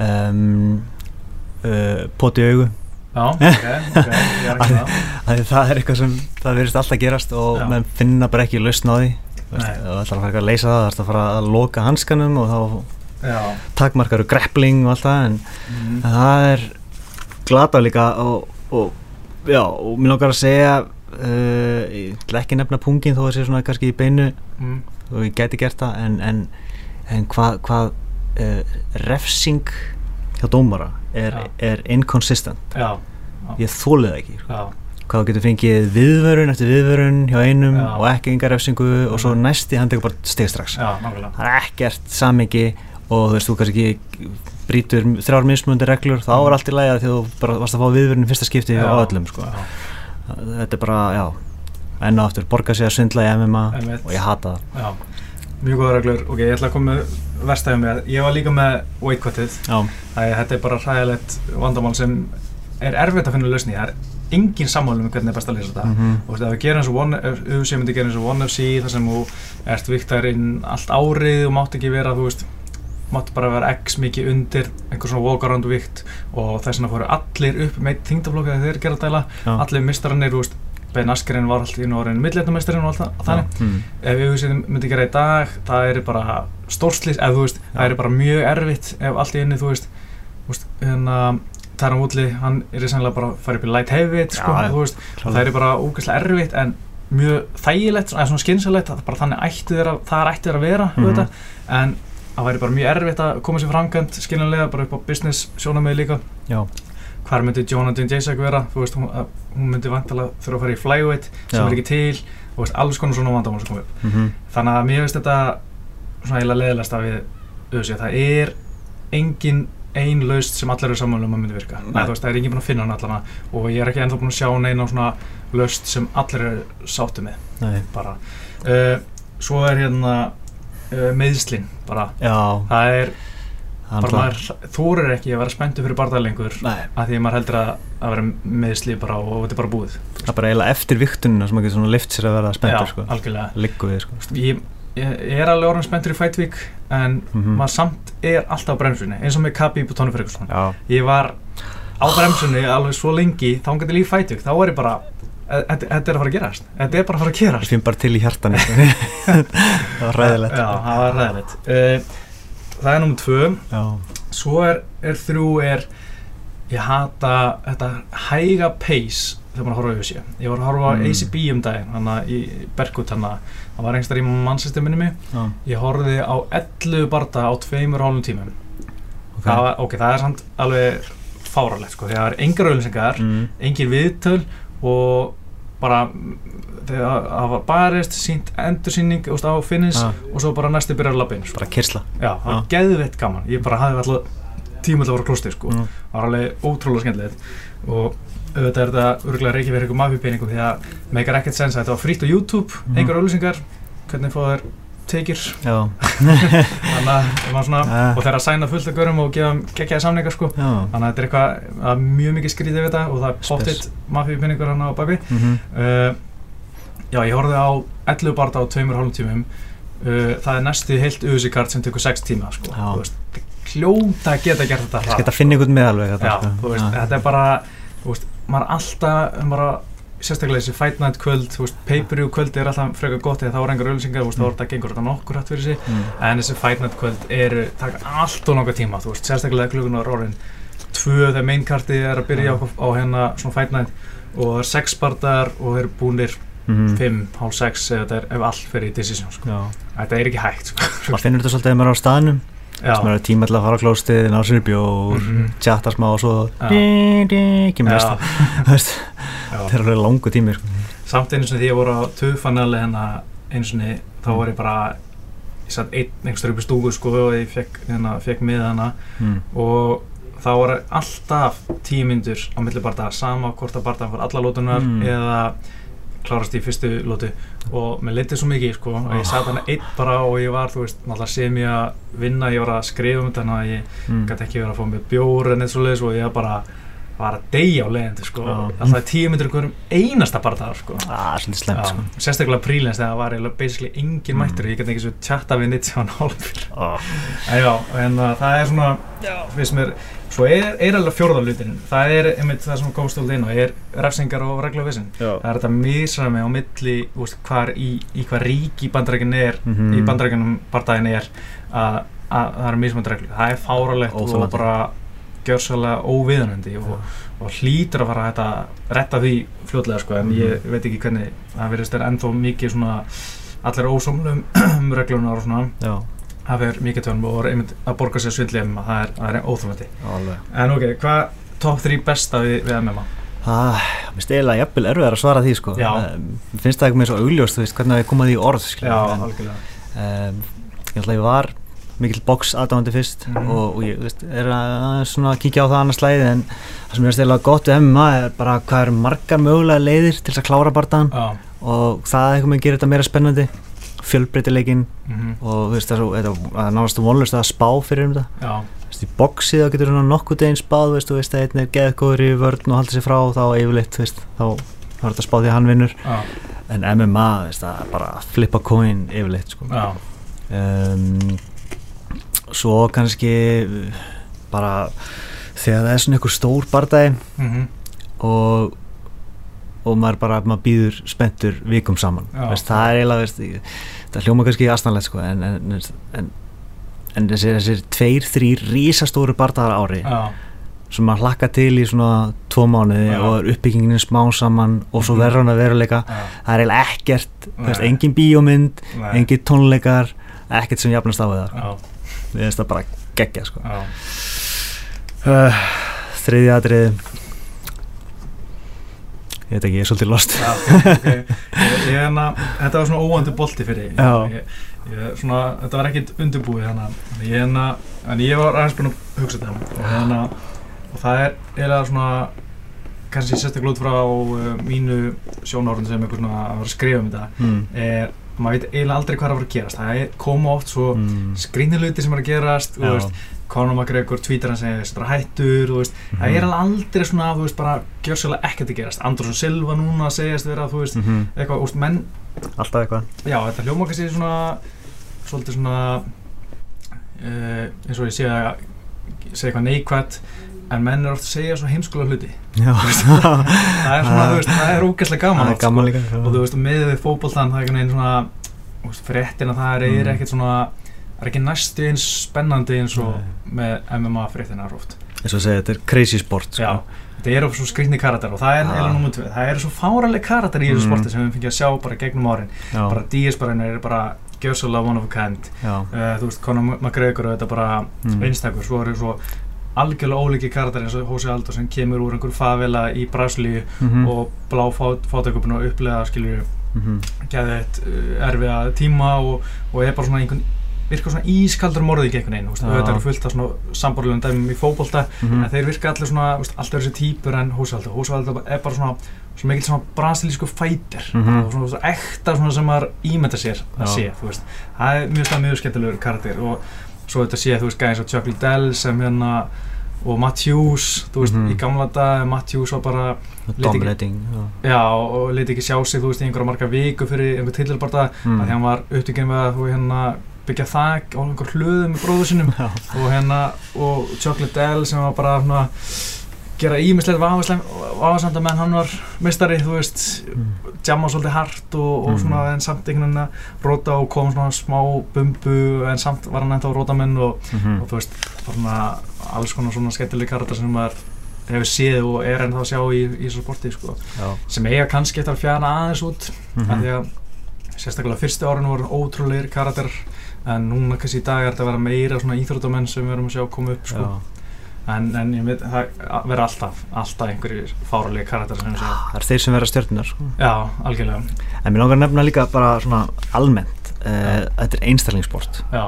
Um, uh, Poti augu. Já, ok, ok, ég er ekki <laughs> það. Það er eitthvað sem það verðist alltaf gerast og Já. menn finna bara ekki lausn á því. Ef þú ætlar að fara að leysa það, það ætlar að fara að loka hanskanum og þá Já, takmarkaru grappling og allt það en mm. Það er glata líka og, og já, og mér langar að segja uh, ég ætla ekki nefna pungin þó að sé svona kannski í beinu Mm. og ég gæti gert það en, en, en hvað hva, uh, refsing hjá dómara er, Já. er inconsistent Já, ég þólið það ekki já, hvað getur fengið viðvörun eftir viðvörun hjá einum og ekki enga refsingu og svo Mhm. næsti hann tekur bara stig strax það er ekkert samingi og þú veist, þú kannski ekki brýtur þrjár mismunandi reglur, þá er allt í að því þú bara varst að fá viðvörun í fyrsta skipti á öllum, sko. já. Þetta er bara, já, enn og aftur, borga sig að svindla í MMA Einmitt. og ég hata það. Já, mjög góða reglur. Ok, ég ætla að koma með verstæðum með. Ég var líka með weight cutið. Já, Það þetta er bara hræðilegt vandamál sem er erfitt að finna lausni. Það er engin sammáli um hvernig er best að leysa þetta. Mhm. Og veist, ef við gerum eins og One, UFC myndi gera eins og One FC þar sem þú ert viktarinn allt árið og mátt ekki vera, þú veist, mátt bara vera x mikið undir einhver svona walk-around vikt og þess vegna fóru allir upp með þingdaflokka þegar þeir gera að dæla. já. Allir veist, Ben Askerinn var alltaf í norðin millilettamestarinn og allt þannig. Mm. ef við myndi gera í dag það er bara stórslýs ef þú veist, það er bara mjög erfitt ef allt í inni, þú veist, veist hérna, Taran Woodley, hann er sannlega bara að fara upp í light heavyweight, sko, það er bara ógeðslega erfitt en mjög þægilegt, eða svona skynsalegt það er bara þannig ætti þeirra, það er ætti þeirra að vera mm en það væri bara mjög erfitt að koma sér framkvæmt skynanlega, bara upp á business sjónamið líka. Já, hvar myndi Jonathan Jacek vera? Þú veist, hún, hún myndi vantilega þurfa að fara í flyweight sem Já. er ekki til, þú veist, alls konar svona vandamál sem koma upp. Mhm, þannig að mér finnst þetta svona eiginlega leðilegast að við auðvitað, það er engin ein laust sem allir eru saman um að myndi virka. Veist, það er engin búin að finna hann allana og ég er ekki ennþá búin að sjá neina svona laust sem allir eru sáttu með. Nei, bara uh, svo er hérna uh, meðslin bara, já, það er hann bara maður þórir ekki að vera spenntu fyrir barða lengur að því að maður heldur að að vera meðsli bara og þetta er bara búið. Það er bara eiginlega eftir viktunina sem maður getur lift sér að vera spenntur, sko. algjörlega. Sko. ég, ég, er alveg orðin spenntur í Week en Mhm. maður samt er alltaf á bremsunni eins og með og Tony Ferguson. Já, ég var á bremsunni alveg svo lengi þá hann getur líf Week þá er ég bara þetta er að fara að gerast. Þetta er bara að fara að ég gerast finn bara til í hjartan, <laughs> það var ræðilegt. já, það var ræðilegt uh, það er nummið tvö. Já, svo er, er þrjú er ég hata þetta hæga pace þegar maður horfa á UFC ég var að horfa á Mm. ACB um daginn hana í Berkut hana. Það var einhverstað í mannsystem minni mig. Já, ég horfði á 11 barda á tveimur hálfum tímum. Ok. það, var, ok, það er samt alveg fáralegt sko, að það er engar auðlýsingar Mm. engin viðtöl og bara þegar það var barist, sínt endursýning þú veist, á finish Ah. og svo bara næsti byrjar inn sko. Bara kyrsla. já, það var Ah. geðveitt gaman ég bara hafði alltaf tíma til að fara á klósti sko. Mm. það var alveg ótrúlega skemmtilegt og auðvitað er þetta örgulega reykja fyrir eitthvað mafjupeiningum því að meikar ekkert sens að þetta var frýtt á YouTube, Mhm. engar auðlýsingar hvernig fá Já, <laughs> þannig að maður svona, Ah. og þeir að sæna fullt af görum og gefa geggjaði samningar sko já. þannig að þetta er eitthvað að mjög mikið skrítið við þetta og það er Spes. pottitt mafíupinningur hann á bakvið Mhm. uh, já, ég horfði á 11 barða á 2,5 tímum uh, það er næstu heilt UFC-kart sem tekur 6 tíma sko. Að geta gert þetta þetta finna einhvern með alveg þetta er bara þú veist, maður er alltaf bara, sérstaklega þessi fight night kvöld þú veist, pay-per-view kvöld er alltaf frekar gott eða þá er engar auðlýsingar, þú veist, þá er þetta gengur þetta nokkur hætt fyrir sig, mm. en þessi fight night kvöld eru, taka allt og langa tíma þú veist, sérstaklega klukkunar orðin tvö þegar main kartið er að byrja á, á hérna svona fight night og það er sex barðar og þeir eru búnir mm. fimm, hálf sex eða þetta er ef allt fyrir í decision sko. Þetta er ekki hægt sko. maður finnur þetta svolítið ef maður er á staðnum sem er tíma til að fara á klóstið, ná sér bjór Mhm. tjatta smá og svo Já. ding, <laughs> þetta er alveg langu tími sko. samt einu sinni því ég voru á töfanali hérna einu sinni þá var ég bara ég satt einn einhverstur upp í stúku sko og ég fekk, hérna, fekk með hana mm. og þá var alltaf tíu myndur á milli barða sama hvort að barðan fór alla lótunar Mm. eða klárast í fyrstu lótu og mér leytið svo mikið sko og ég satt hana einn bara og ég var þú veist náttúrulega sem ég að vinna ég var að skrifa um þetta þannig að ég Mm. gæti ekki verið að fá mér bjór en eitt svo leiðis og ég bara var að deyja á leiðindi sko Já. alltaf tíu myndur hverjum einasta barða sko ah, slemt sko. Já, sérstaklega prílens þegar það var eiginlega basically engin Mm. mættur ég get ekki svo tjatta við nýtt sem hann hálfur oh. en já, en uh, það er svona finnst mér, svo er, er alveg fjórðalutin það er einmitt það sem komst út inn og er refsingar og regluvissin það er þetta misræmi á milli úst, hvar í, í hvað rík í bandarækinn er Mhm. í bandarækinnum bardaginn er að að það er mismönd reglu það er fáralegt og bara gjörsalega óviðanandi og, og hlýtur að fara að hætta retta því fljótlega sko, en Mhm. ég veit ekki hvernig það verðist er ennþá mikið svona allir ósómlum um <clears throat> reglunar og svona Já, það er mikið tönum og er einmitt að borga sér svindli MMA, það er, það er alveg. En ok, hvað top 3 besta við, við MMA? Það, mér finnst eiginlega jafnvel erfið að svara því sko. Mér finnst það ekki með svo augljóst, veist, hvernig það er komað í orð Já, algjörlega. um, ég var mikill box aðdáðandi fyrst Mhm. og, og ég veist, er að svona kíkja á það annars slæði en það sem ég finnst eiginlega gott við MMA er bara hvað eru margar mögulega leiðir til þess að klára bardaðan Já, og það eitthvað með gerir þetta meira spennandi fjölbreytileikin mhm, og þú veist, það er það er náttúrulega vonlust að spá fyrir um þetta. Já, veist, í boxi þá getur svona nokkuð deginn spáð, þú veist, veist, að einn er geðgóður í vörn og halda sér frá og þá yfirleitt, veist, þá er þetta spáð því að hann vinnur. Já, en MMA, veist, það er bara flippa coin yfirleitt, sko. Já, um, svo kannski bara þegar það er svona einhver stór bardagi mhm, og og maður bara, maður býður spenntur vikum saman, veist, það er eiginlega veist, ég- það hljóma kannski aðstæðanlegt sko, en, en, en, en þessir, þessir tveir, þrýr rísastóru bardagar ári já, sem maður hlakka til í svona tvo mánuði Já. og er uppbyggingin smá saman og svo Mhm. verður hann að veruleika. Já, það er eiginlega ekkert, veist, engin bíómynd nei, engin tónleikar, ekkert sem jafnast á það við finnst það bara geggja sko. uh, þriðja atrið ég veit ekki, ég er svolítið lost. Já, ok, ok ég, ég hérna, þetta var svona óvandu bolti fyrir ég, svona, þetta var ekkit undirbúið hérna, ég hérna en ég var aðeins búinn að hugsa þetta og hérna, og það er eiginlega svona kannski sérstaklega út frá uh, mínu sjónárun sem svona að vera að skrifa um þetta mm. er, maður veit eiginlega aldrei hvað er að fara að gerast. Það koma oft svo Mm. skrýniluti sem er að gerast Conor McGregor tweetar hann þetta er hættur, veist, það er alveg aldrei svona, þú veist, bara gjörslega ekkert að gerast. Andersson Silva núna að segjast vera, þú veist, Mhm. eitthvað, þú veist, menn alltaf eitthvað. Já, þetta hljóma kannski svona svolítið svona uh, eins og ég að segja eitthvað neikvætt en menn er oft að segja svona heimskulega hluti það er svona, þú veist, það er ógeðslega gaman oft, er gaman líka sko. og þú veist, með við fótboltan það er einhvern veginn svona fréttina það er Mm. ekkert svona það er ekki næstu eins spennandi eins og með MMA fréttina oft eins og að segja, þetta er crazy sport sko. Já, þetta eru svo skrýtni karakter og það er eiginlega nummer tvö, það eru svo fáraleg karakter í þessu Mm. sporti sem við fengið að sjá bara gegnum árin Já. bara Díaz bara er bara gjörsulega one of a kind uh, þú veist, Conor McGregor er þetta bara Mm. einstakur, svo eru svo algjörlega ólíki karakter eins og Aldo sem kemur úr einhver favela í Brasilíu Mhm. og blá fátökupin og upplega skilju Mhm. geðið uh, erfiða tíma og, og er bara svona einhvern virkar svona ískaldur morðið einhvern veginn, þetta eru fullt af svona sambórlegum dæmum í fótbolta Mhm. en þeir virka allir svona, alltaf þessi típur en Húsvaldur, Húsvaldur er bara svona svo mikill svona brasilísku fætir Mhm. og svona, svona ekta svona sem maður ímynda sér að Já. sé, það er mjög stað mjög skemmtilegur karakter og svo þetta sé, þú veist, gæðins á Chuck Liddell sem hérna og Matthews, þú veist, Mhm. í gamla dag Matthews var bara, dominating já. já, og leiti ekki sjá sig þú veist, í einhverja marga viku fyrir einhver titilbarta Mm. að því hann var upptökinn við að þú hérna byggja þak á einhver hlöðu með bróðu sinum og hérna, og Chocolate Dell sem var bara svona gera ímislegt vafasamt að menn hann var meistari, þú veist Mm. jamma svolítið hart og, og Mhm. svona en samt einhvern veginn að róta og kom svona smá bumbu en samt var hann ennþá rótamenn og, Mhm. og þú veist, svona alls konar svona skemmtileg karakter sem maður hefur séð og er ennþá að sjá í, í þessu sporti sko. Sem eiga kannski eftir að fjara aðeins út Mhm. af því að sérstaklega fyrstu árinu voru ótrúleir karakter en núna kannski í dag er þetta að vera meira svona íþróttamenn sem við erum að sjá koma upp sko. En, en ég veit, það verður alltaf alltaf einhverjir fáralegi karakter sem sjá það er þeir sem vera stjörnunar sko. já, algjörlega. En mér langar að nefna líka bara svona almennt uh, þetta er einstaklingssport. Já,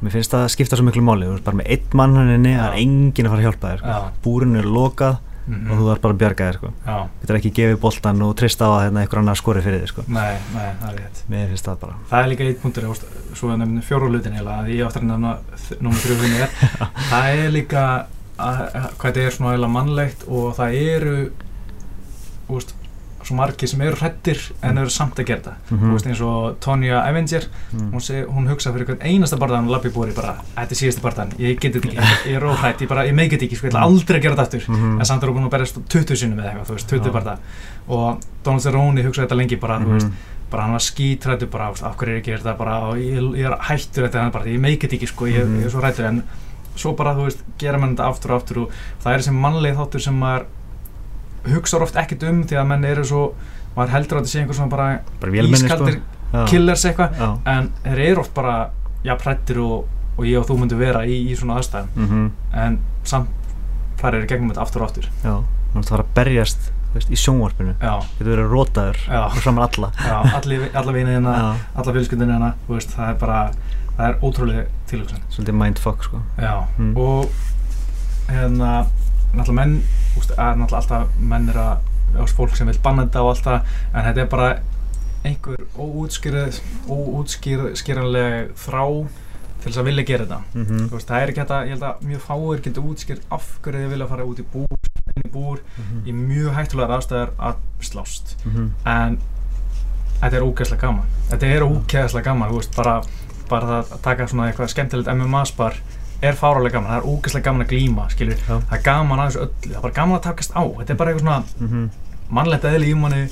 mér finnst það að skipta svo miklu máli þú ert bara með einn mann hann inni það er enginn að fara að hjálpa þér sko. búrinu er lokað mm og þú þarf bara að bjarga þér sko. já, getur ekki gefið boltan og treysta á að hérna, einhver annar skori fyrir þig sko. nei, nei, það er rétt. Mér finnst það bara. Það er líka eitt punktur, veist, svo að nefnum fjórulutin heila, að ég áttur að nefna nummer þrjú fyrir mér, <laughs> það er líka að, að, hvað þetta er svona heila mannlegt og það eru þú veist, svo margir sem eru hrættir en eru samt að gera það Mhm. þú veist eins og Tonja Avenger mm. hún, seg, hún hugsa fyrir hvern einasta barðan hún lappi búri bara, þetta er síðasti barðan, ég get þetta ekki ég er óhrætt, ég bara, ég meikið ekki, sko, ég ætla aldrei að gera þetta aftur Mhm. en samt er hún búin að berjast 20 sinnum eða eitthvað, þú veist, 20 Já. barða og Donald Cerrone hugsaði þetta lengi bara, þú veist Mhm. bara hann var skítrættur bara, þú veist, af hverju er gera þetta bara, og ég, ég er hættur þetta bara, ég meikið þetta ekki, sko, ég, Mhm. ég er svo hrættur en svo bara, þú veist, gera mann þetta aftur og aftur og það er þessi mannleg þáttur sem maður hugsar oft ekkert um því að menn eru svo, maður heldur að þetta sé einhver svona bara bara sko. ískaldir Já. killers eitthvað Já. en þeir eru oft bara jafn hrættir og, og ég og þú myndum vera í, í svona aðstæðum Mhm. en samt farir í gegnum þetta aftur og aftur Já, þú ert að berjast veist, í sjónvarpinu, já, getur verið rótaður Já. og framar alla já, allir, alla vinið hérna Já. alla fjölskyldinu hérna, það er bara það er ótrúlega tilhugsun svolítið mindfuck sko. já, Mm. og hérna náttúrulega menn, veist, er náttúrulega alltaf menn er að, fólk sem vil banna þetta og allt það, en þetta er bara einhver óútskýrð óútskýranleg þrá til þess að vilja gera þetta mm Þú veist, það er ekki þetta, ég held að mjög fáir getur útskýrt af hverju þið vilja fara út í búr, inn í búr, í mjög hættulegar aðstæðar að slást. Mhm. En þetta er ógeðslega gaman. Þetta er ógeðslega gaman, þú veist, bara, bara það að taka svona eitthvað skemmtilegt MMA-spar er fárálega gaman. Það er ógeðslega gaman að glíma, skilur. Já. Það er gaman að þessu öllu, það er bara gaman að takast á. Þetta er bara eitthvað svona Mhm. mannlegt eðli í manni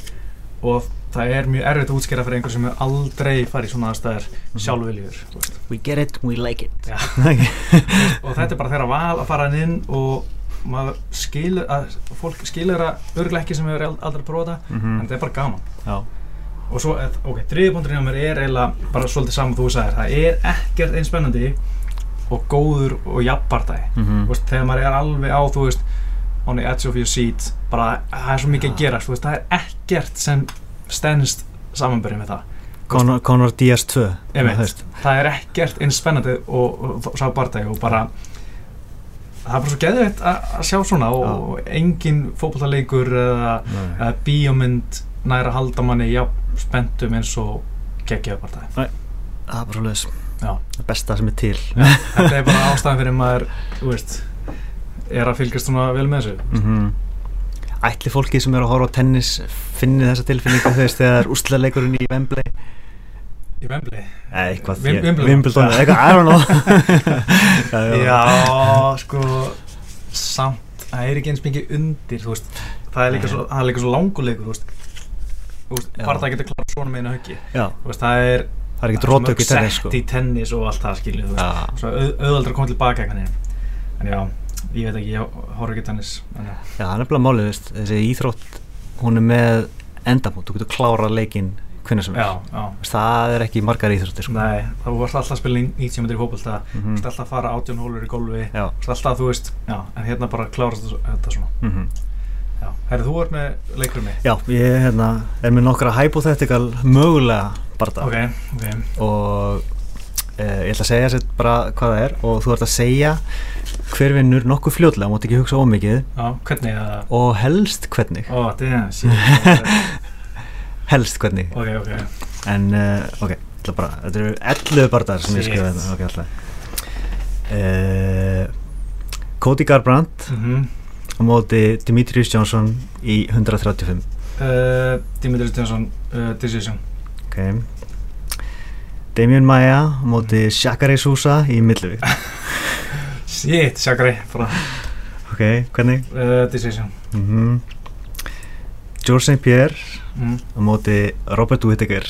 og það er mjög erfitt að útskýra fyrir einhver sem hefur aldrei farið í svona aðstæðar sjálfviljur, þú veist. we get it, we like it <laughs> og þetta er bara þeirra val að fara hann inn og maður skilur að fólk skilur það örglega ekki sem hefur ald- aldrei prófað þetta Mhm. en þetta er bara gaman Já. Og svo, eh, ok, þriðjupunkturinn á mér er eiginlega bara svolítið saman þú sagðir það er ekkert eins spennandi og góður og Mhm. þú veist, þegar maður er alveg á, þú veist on the edge of your seat bara, það er svo mikið að Já. gerast, þú veist, það er ekkert sem stennst samanbyrjið með það Conor, Conor Diaz 2 Ég veit, þú veist. það er ekkert eins spennandi og, og, og sá bardagi og bara það er bara svo geðveitt að að sjá svona og, og engin Nei. eða bíómynd næra að halda manni jafn spenntum eins og geggjaðu bardagi það er bara Já, það besta sem er til. Þetta er bara ástæðan fyrir maður, þú veist er að fylgjast svona vel með þessu. Mhm. Ætli fólki sem er að horfa á tennis finni þessa tilfinningu þú veist þegar úrslaðleikurinn í Wembley? Í Vembli eða eitthvað. Wimbledon, eitthvað, I don't know. <laughs> Já, já. Já, sko samt, það er ekki eins mikið undir þú veist, það er líka svo, það er svo languleikur, það getur klart svona með einu höggi. Já, Þú veist, það er það er ekkert rótök í tennis sett sko í tennis og allt það skilju, Já. Svo auð, auðvaldar að koma einhvern veginn. En já, ég veit ekki, ég horf ekki tennis en, já. Það er nefnilega málið, veist, þessi íþrótt hún er með endamót, þú getur klárað leikinn hvernig sem er. Já, já. Það er ekki margar íþróttir sko. Nei, þá varst alltaf að spila 90 metri í fótbolta Þú Mhm. varst alltaf að fara 18 hólur í varst alltaf, þú veist, já, en hérna bara klárast þetta- svona. Mhm. Já, herri, þú ert með leikur mig Já, ég hérna, er með nokkra hypothetical mögulega barða Ok, ok. Og uh, ég ætla að segja sér bara hvað það er og þú ert að segja hver vinnur nokkuð fljótlega, mátt ekki hugsa ómikið Já, og helst hvernig. Ó, damn, shit. <laughs> Helst hvernig. Ok, ok. En uh, ok, ég bara, þetta eru 11 barðar sem ég Shit. skrifa þetta uh, Cody Garbrandt. Mm á móti Demetrius Johnson í 135 uh, Dimitris Johnson uh, Decision. Ok. Damien Maia á móti Shakari Sousa í millivíkt <laughs> Shit, Shakari ok, hvernig? uh, Decision. Mm George St. Pierre mm. á móti Robert Whittaker.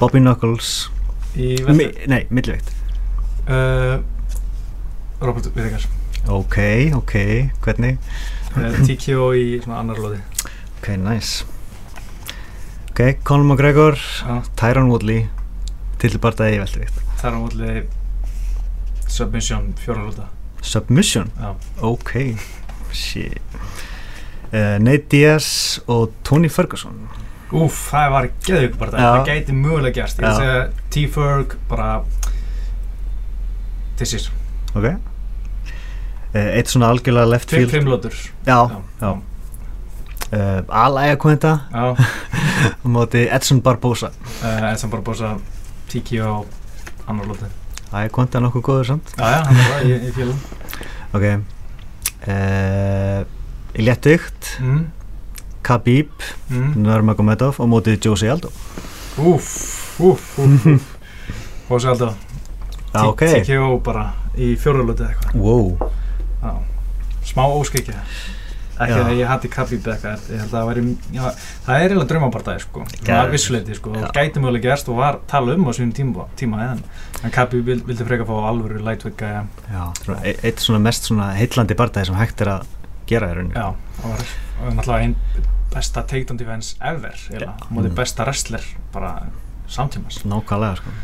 Bobby Knuckles Í Mi, nei, millivíkt uh, Robert Whittaker ok, ok, hvernig? TKO í svona annar lóði. Ok, nice. Ok, Conor McGregor Já, Tyron Woodley tilbardaði í er á mótli Submission fjóra lóta Submission, Já, ok shit. Uh, Nate Diaz og Tony Ferguson. Úf, það var geðvík bara Já. það gæti mögulega gerst. T-Ferg bara Decision ok. uh, eitt svona algjörlega left field. fimm lótur já, já. Alæja Quenta Já, <laughs> á móti Edson Barbosa. Uh, Edson Barbosa TKO annar lóti. Quenta er nokkuð góður samt? Já, já, hann er það, ég félum. Ok. Uh, í léttugt mm. Khabib mm. Nurmagomedov á móti Josie Aldo. Úf, úf, úf, Og alltaf já, ok. TKO bara í fjóra lóti eða eitthvað. Wow. Já, smá óskikja ekki að ég eða held að það er eiginlega draumapartæði sko, það vissuleiti sko, og gæti mögulega gerst og var tala um á sínum tíma, tíma en, en vild, vildi freka fá alvöru lightweight gæja, já, svona, e- eitt svona mest svona heillandi bardagi sem hægt er að gera rauninni. Já, það var náttúrulega einn besta takedown defense ever, Já. móti Mm. besta wrestler bara samtímas nákvæmlega sko.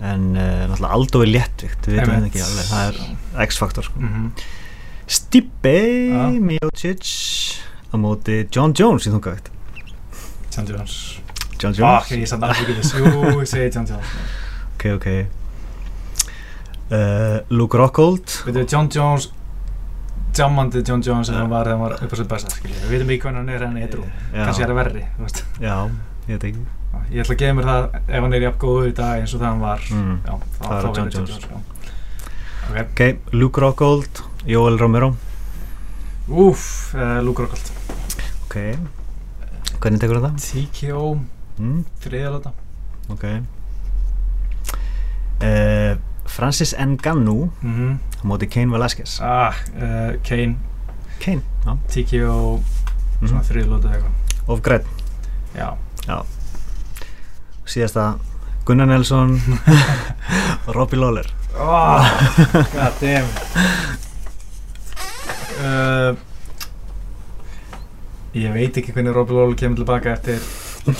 En uh, náttúrulega Aldo er léttvikt við veitum þetta ekki alveg, það er X-faktor sko. mm Stipe Já. Miocic á móti John Jones í þungavikt John Jones. John ah, Jones ok, ég samt alveg ekki þess, jú, ég segi John Jones. Ok, ok. Uh, Luke Rockhold. Veitum við, John Jones jammandi John Jones sem hann var þegar hann var upp á sitt besta við veitum ekki hvernig hann er hann er eitthvað kannski er það verri já, ég veit ekki. Ég ætla að gefa mér það ef hann er jafn góður í dag eins og það hann var. Mm. já, Það er þá John Jones. ok, ok, Luke Rockhold Joel Romero. Úf, uh, Luke Rockhold. Ok, hvernig tekur þetta? TKO, Mm, þriðalóta ok. Uh, Francis Ngannou mm -hmm. móti Cain Velasquez. Ah, uh, Kane, Cain, já. TKO mm þriðalóta eitthvað. Of græn já, síðasta Gunnar Nelson <laughs> Robbie Lawler. <laughs> Oh, god damn uh, ég veit ekki hvernig Robbie Lawler kemur tilbaka eftir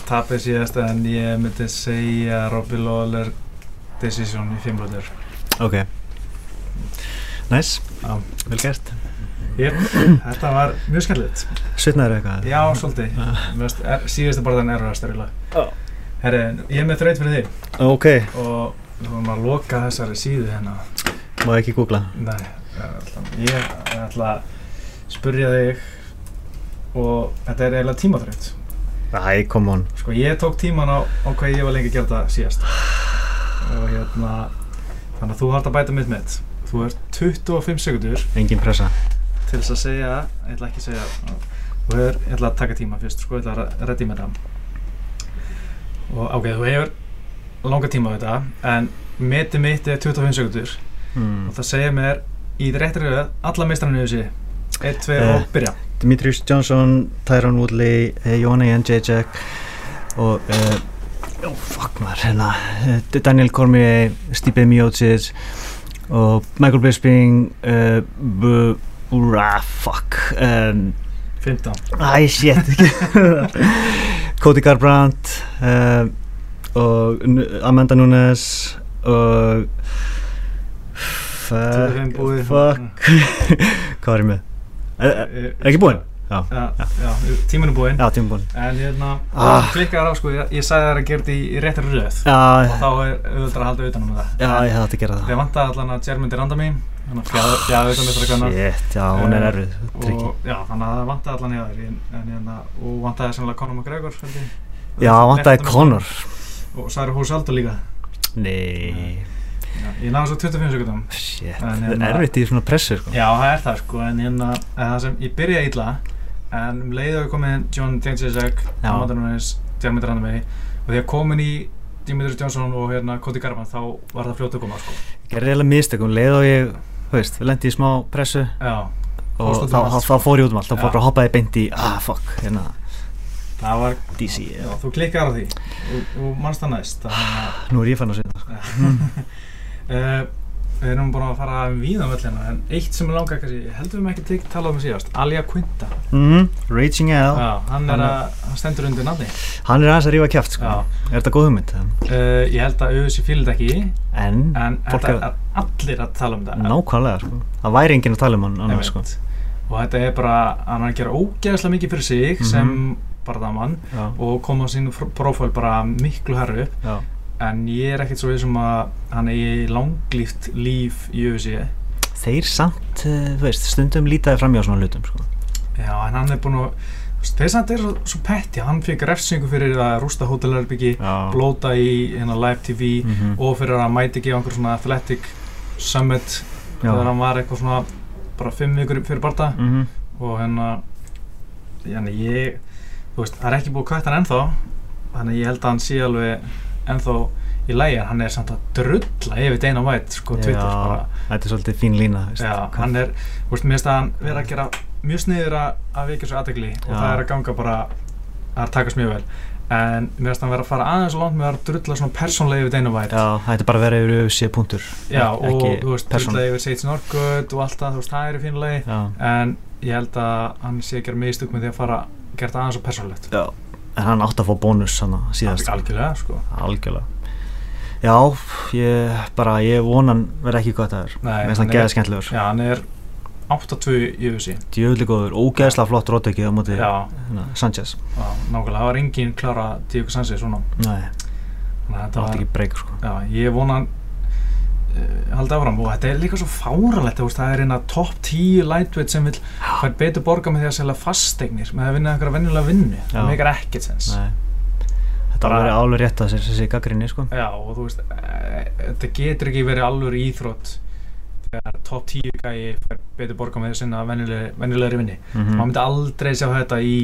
tapið síðast en ég myndi segja Robbie Lawler decision í fimmlótur ok. Nice, Já. vel gert. Yep, þetta var mjög skemmtilegt. Svitnaður eitthvað? Já, svolítið. Er, Síðustu barðan er lag Já. Herri, ég er með þraut fyrir þig. Ok, og við vorum að loka þessari síðu hérna. Má ekki googla? Nei, ég ætla- ég ætla að spurja þig og þetta er eiginlega tímaþraut æ, come on. Sko, ég tók tíman á, á hvað ég var lengi að gera þetta síðast. Og hérna þannig að þú þarf að bæta mitt með þú ert 25 sekundur engin pressa. til þess að segja, ég ætla ekki að segja þú hefur, ég ætla að taka tíma fyrst sko, ég ætla að reddi með það og ok, þú hefur langa tíma á þetta en metið mitt er 25 sekundur mm. og það segja mér í réttri röð alla meistrannu þessi 1, 2 Eh. og byrja Demetrius Johnson, Tyron Woodley eh, Jóhanna Jędrzejczyk og uh, oh, fuck maður hérna Daniel Cormier, Stipe Miocic og Michael Bisping uh, fuck um, 15 æ, shit <laughs> Cody Garbrandt uh, og Amanda Nunes og25 fuck, fuck <laughs> hvað var ég með? Er, er, ekki búinn? Já, Já, er búinn. Já, tíma búinn. En hérna, Ah. ah. klikkar á sko ég, ég sagði þær að gera þetta í, í réttri röð. Já, og þá er auðvitað að halda utanum það. Já, ég hefði átt að gera það. Ég vantaði allan að Jermundi Randami þannig að fjá utan með það Shit, já, hún er Eh, erfið. Tryggi já, þannig að það vantaði allan í aður en, en, hérna, og vantaði sannlega Conor McGregor. Já, vantaði Left- Conor. Og Sari Húsaldo líka. Nei Já, ég náðu svo 25 sekundum Shit, það hérna- er erfitt í svona pressu sko. Já, það er það sko, en hérna, það sem ég byrjaði illa, en um leiðu við komið John Randamay, og því að komin í Dimitri Johnson og hérna Cody Garban, þá var það fljótt að koma, sko. Ég gerði eiginlega mistökum, leið og ég, veist, við lendi í smá pressu Já, og um þá, allt, þá, sko. þá fór ég út um allt, þá fór bara að hoppaði beint í, ah fuck, hérna, það var, DC, já, þú klikkar á því, og, og mannst það næst, að, nú er ég fann að setja sko. <laughs> uh, við erum búin að fara um víðan völlina, en eitt sem er langa, kannski, heldur við með ekki tek, talað um síðast, Alia Quinta, mm, Raging L, já, hann Hann að, hann stendur undir nafni, hann er aðeins að rífa kjáft sko. Er þetta góð hugmynd? uh, ég held að auðvitað fílið ekki, En, en þetta er allir að tala um það nákvæmlega sko. Það væri enginn að tala um hann annars sko. Og þetta er bara hann er að gera ógeðslega mikið fyrir sig Mhm. sem barðamann Já, og koma á sínu prófæl bara miklu herru upp. En ég er ekkert svo vissum að hann eigi langlíft líf í UFC Þeir samt, uh, þú veist, stundum lítaði fram hjá svona hlutum sko. já en hann er búin að þeir samt er svo, petti hann fekk refsingu fyrir að rústa hótelherbyggi blóta í hérna, live tv Mhm. og fyrir að mæti ekki á einhver svona athletic summit þegar hann var eitthvað svona bara fimm vikur fyrir barða Mhm. og hérna ég þú veist, það er ekki búið hann ennþá þannig ég held að hann sé alveg ennþá í lægi en hann er samt að drulla yfir Dana White sko Twitter Já, bara. Þetta er svolítið fín lína veist, já, hann er, þú veist, mér finnst að hann vera að gera mjög sniður að, vekja svo aðtegli og það er að ganga bara að takast mjög vel. En mér finnst að hann vera að fara aðeins og langt með að drulla svona persónlega yfir Dana White. Já, það ætti bara að vera yfir UFC punktur. Já, og þú veist, drulla yfir Sage Norgut og allt það, þú veist, það er í fínulegi Já, en ég held að hann sé að gera mistök með því að fara það En hann átti að fá bónus síðast. Algjörlega, sko. Algjörlega. Já, ég bara, ég vonan verði ekki gott að Mér finnst hann er- skemmtilegur. Já, hann er 8-2 í UFC Djöfli góður, ógeðslega flott rótöki á móti Já, hérna, Sanchez. Já, nákvæmlega, það var engin klára Diego Sanchez svona. Nei, það átti ekki breyk sko. Já, ég vona uh, haldi áfram. Og þetta er líka svo fáralegt það er eina topp 10 lightweight sem vil fær betur borga með því að selja fasteignir með að vinna einhverja venjulega vinnu. Það meikar ekkert sens. Þetta var verið álur rétt að sér þessi gaggrinni sko. Já, og þú veist, e, þetta getur ekki verið alveg íþrótt þegar topp 10 gæi fær betur borga með því að sinna venjulegri, venjulegri vinni Mhm. maður myndi aldrei sjá þetta í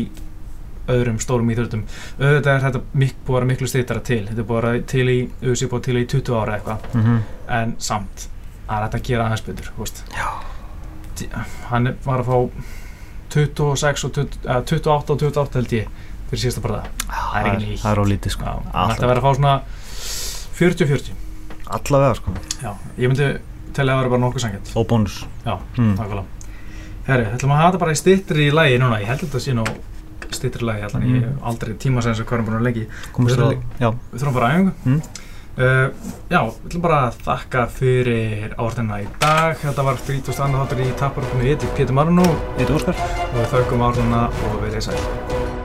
öðrum stórum íþróttum. Auðvitað er þetta mik búið að vera miklu stýttara til. Þetta er búið að vera til í, auðvitað búið til í 20 ára eitthvað. Mhm. en samt það er hægt að gera aðeins betur hann var að fá 26 og 20, uh, 28 og 28 held ég fyrir síðasta barða það er Það er ólítið sko. Hann ætti að vera að fá svona 40-40 Allavega sko. Já, ég myndi telja að vera bara nokkuð sangjant Og bónus. Já, mm. nákvæmlega. Herri, ætlum að hafa þetta bara í stittri í lagi núna. Ég held að þetta sé nú stittri lagi allan ég Mm. hef aldrei tíma sem hvað erum búin að leggja við þurfum bara aðeins Mm. Uh, já, við ætlum bara að þakka fyrir áhörðina í dag. Þetta var 32. þáttur í Taparöfnum í Pétur Marunó Þetta Óskar og við þaukum áhörðina og verið sæl.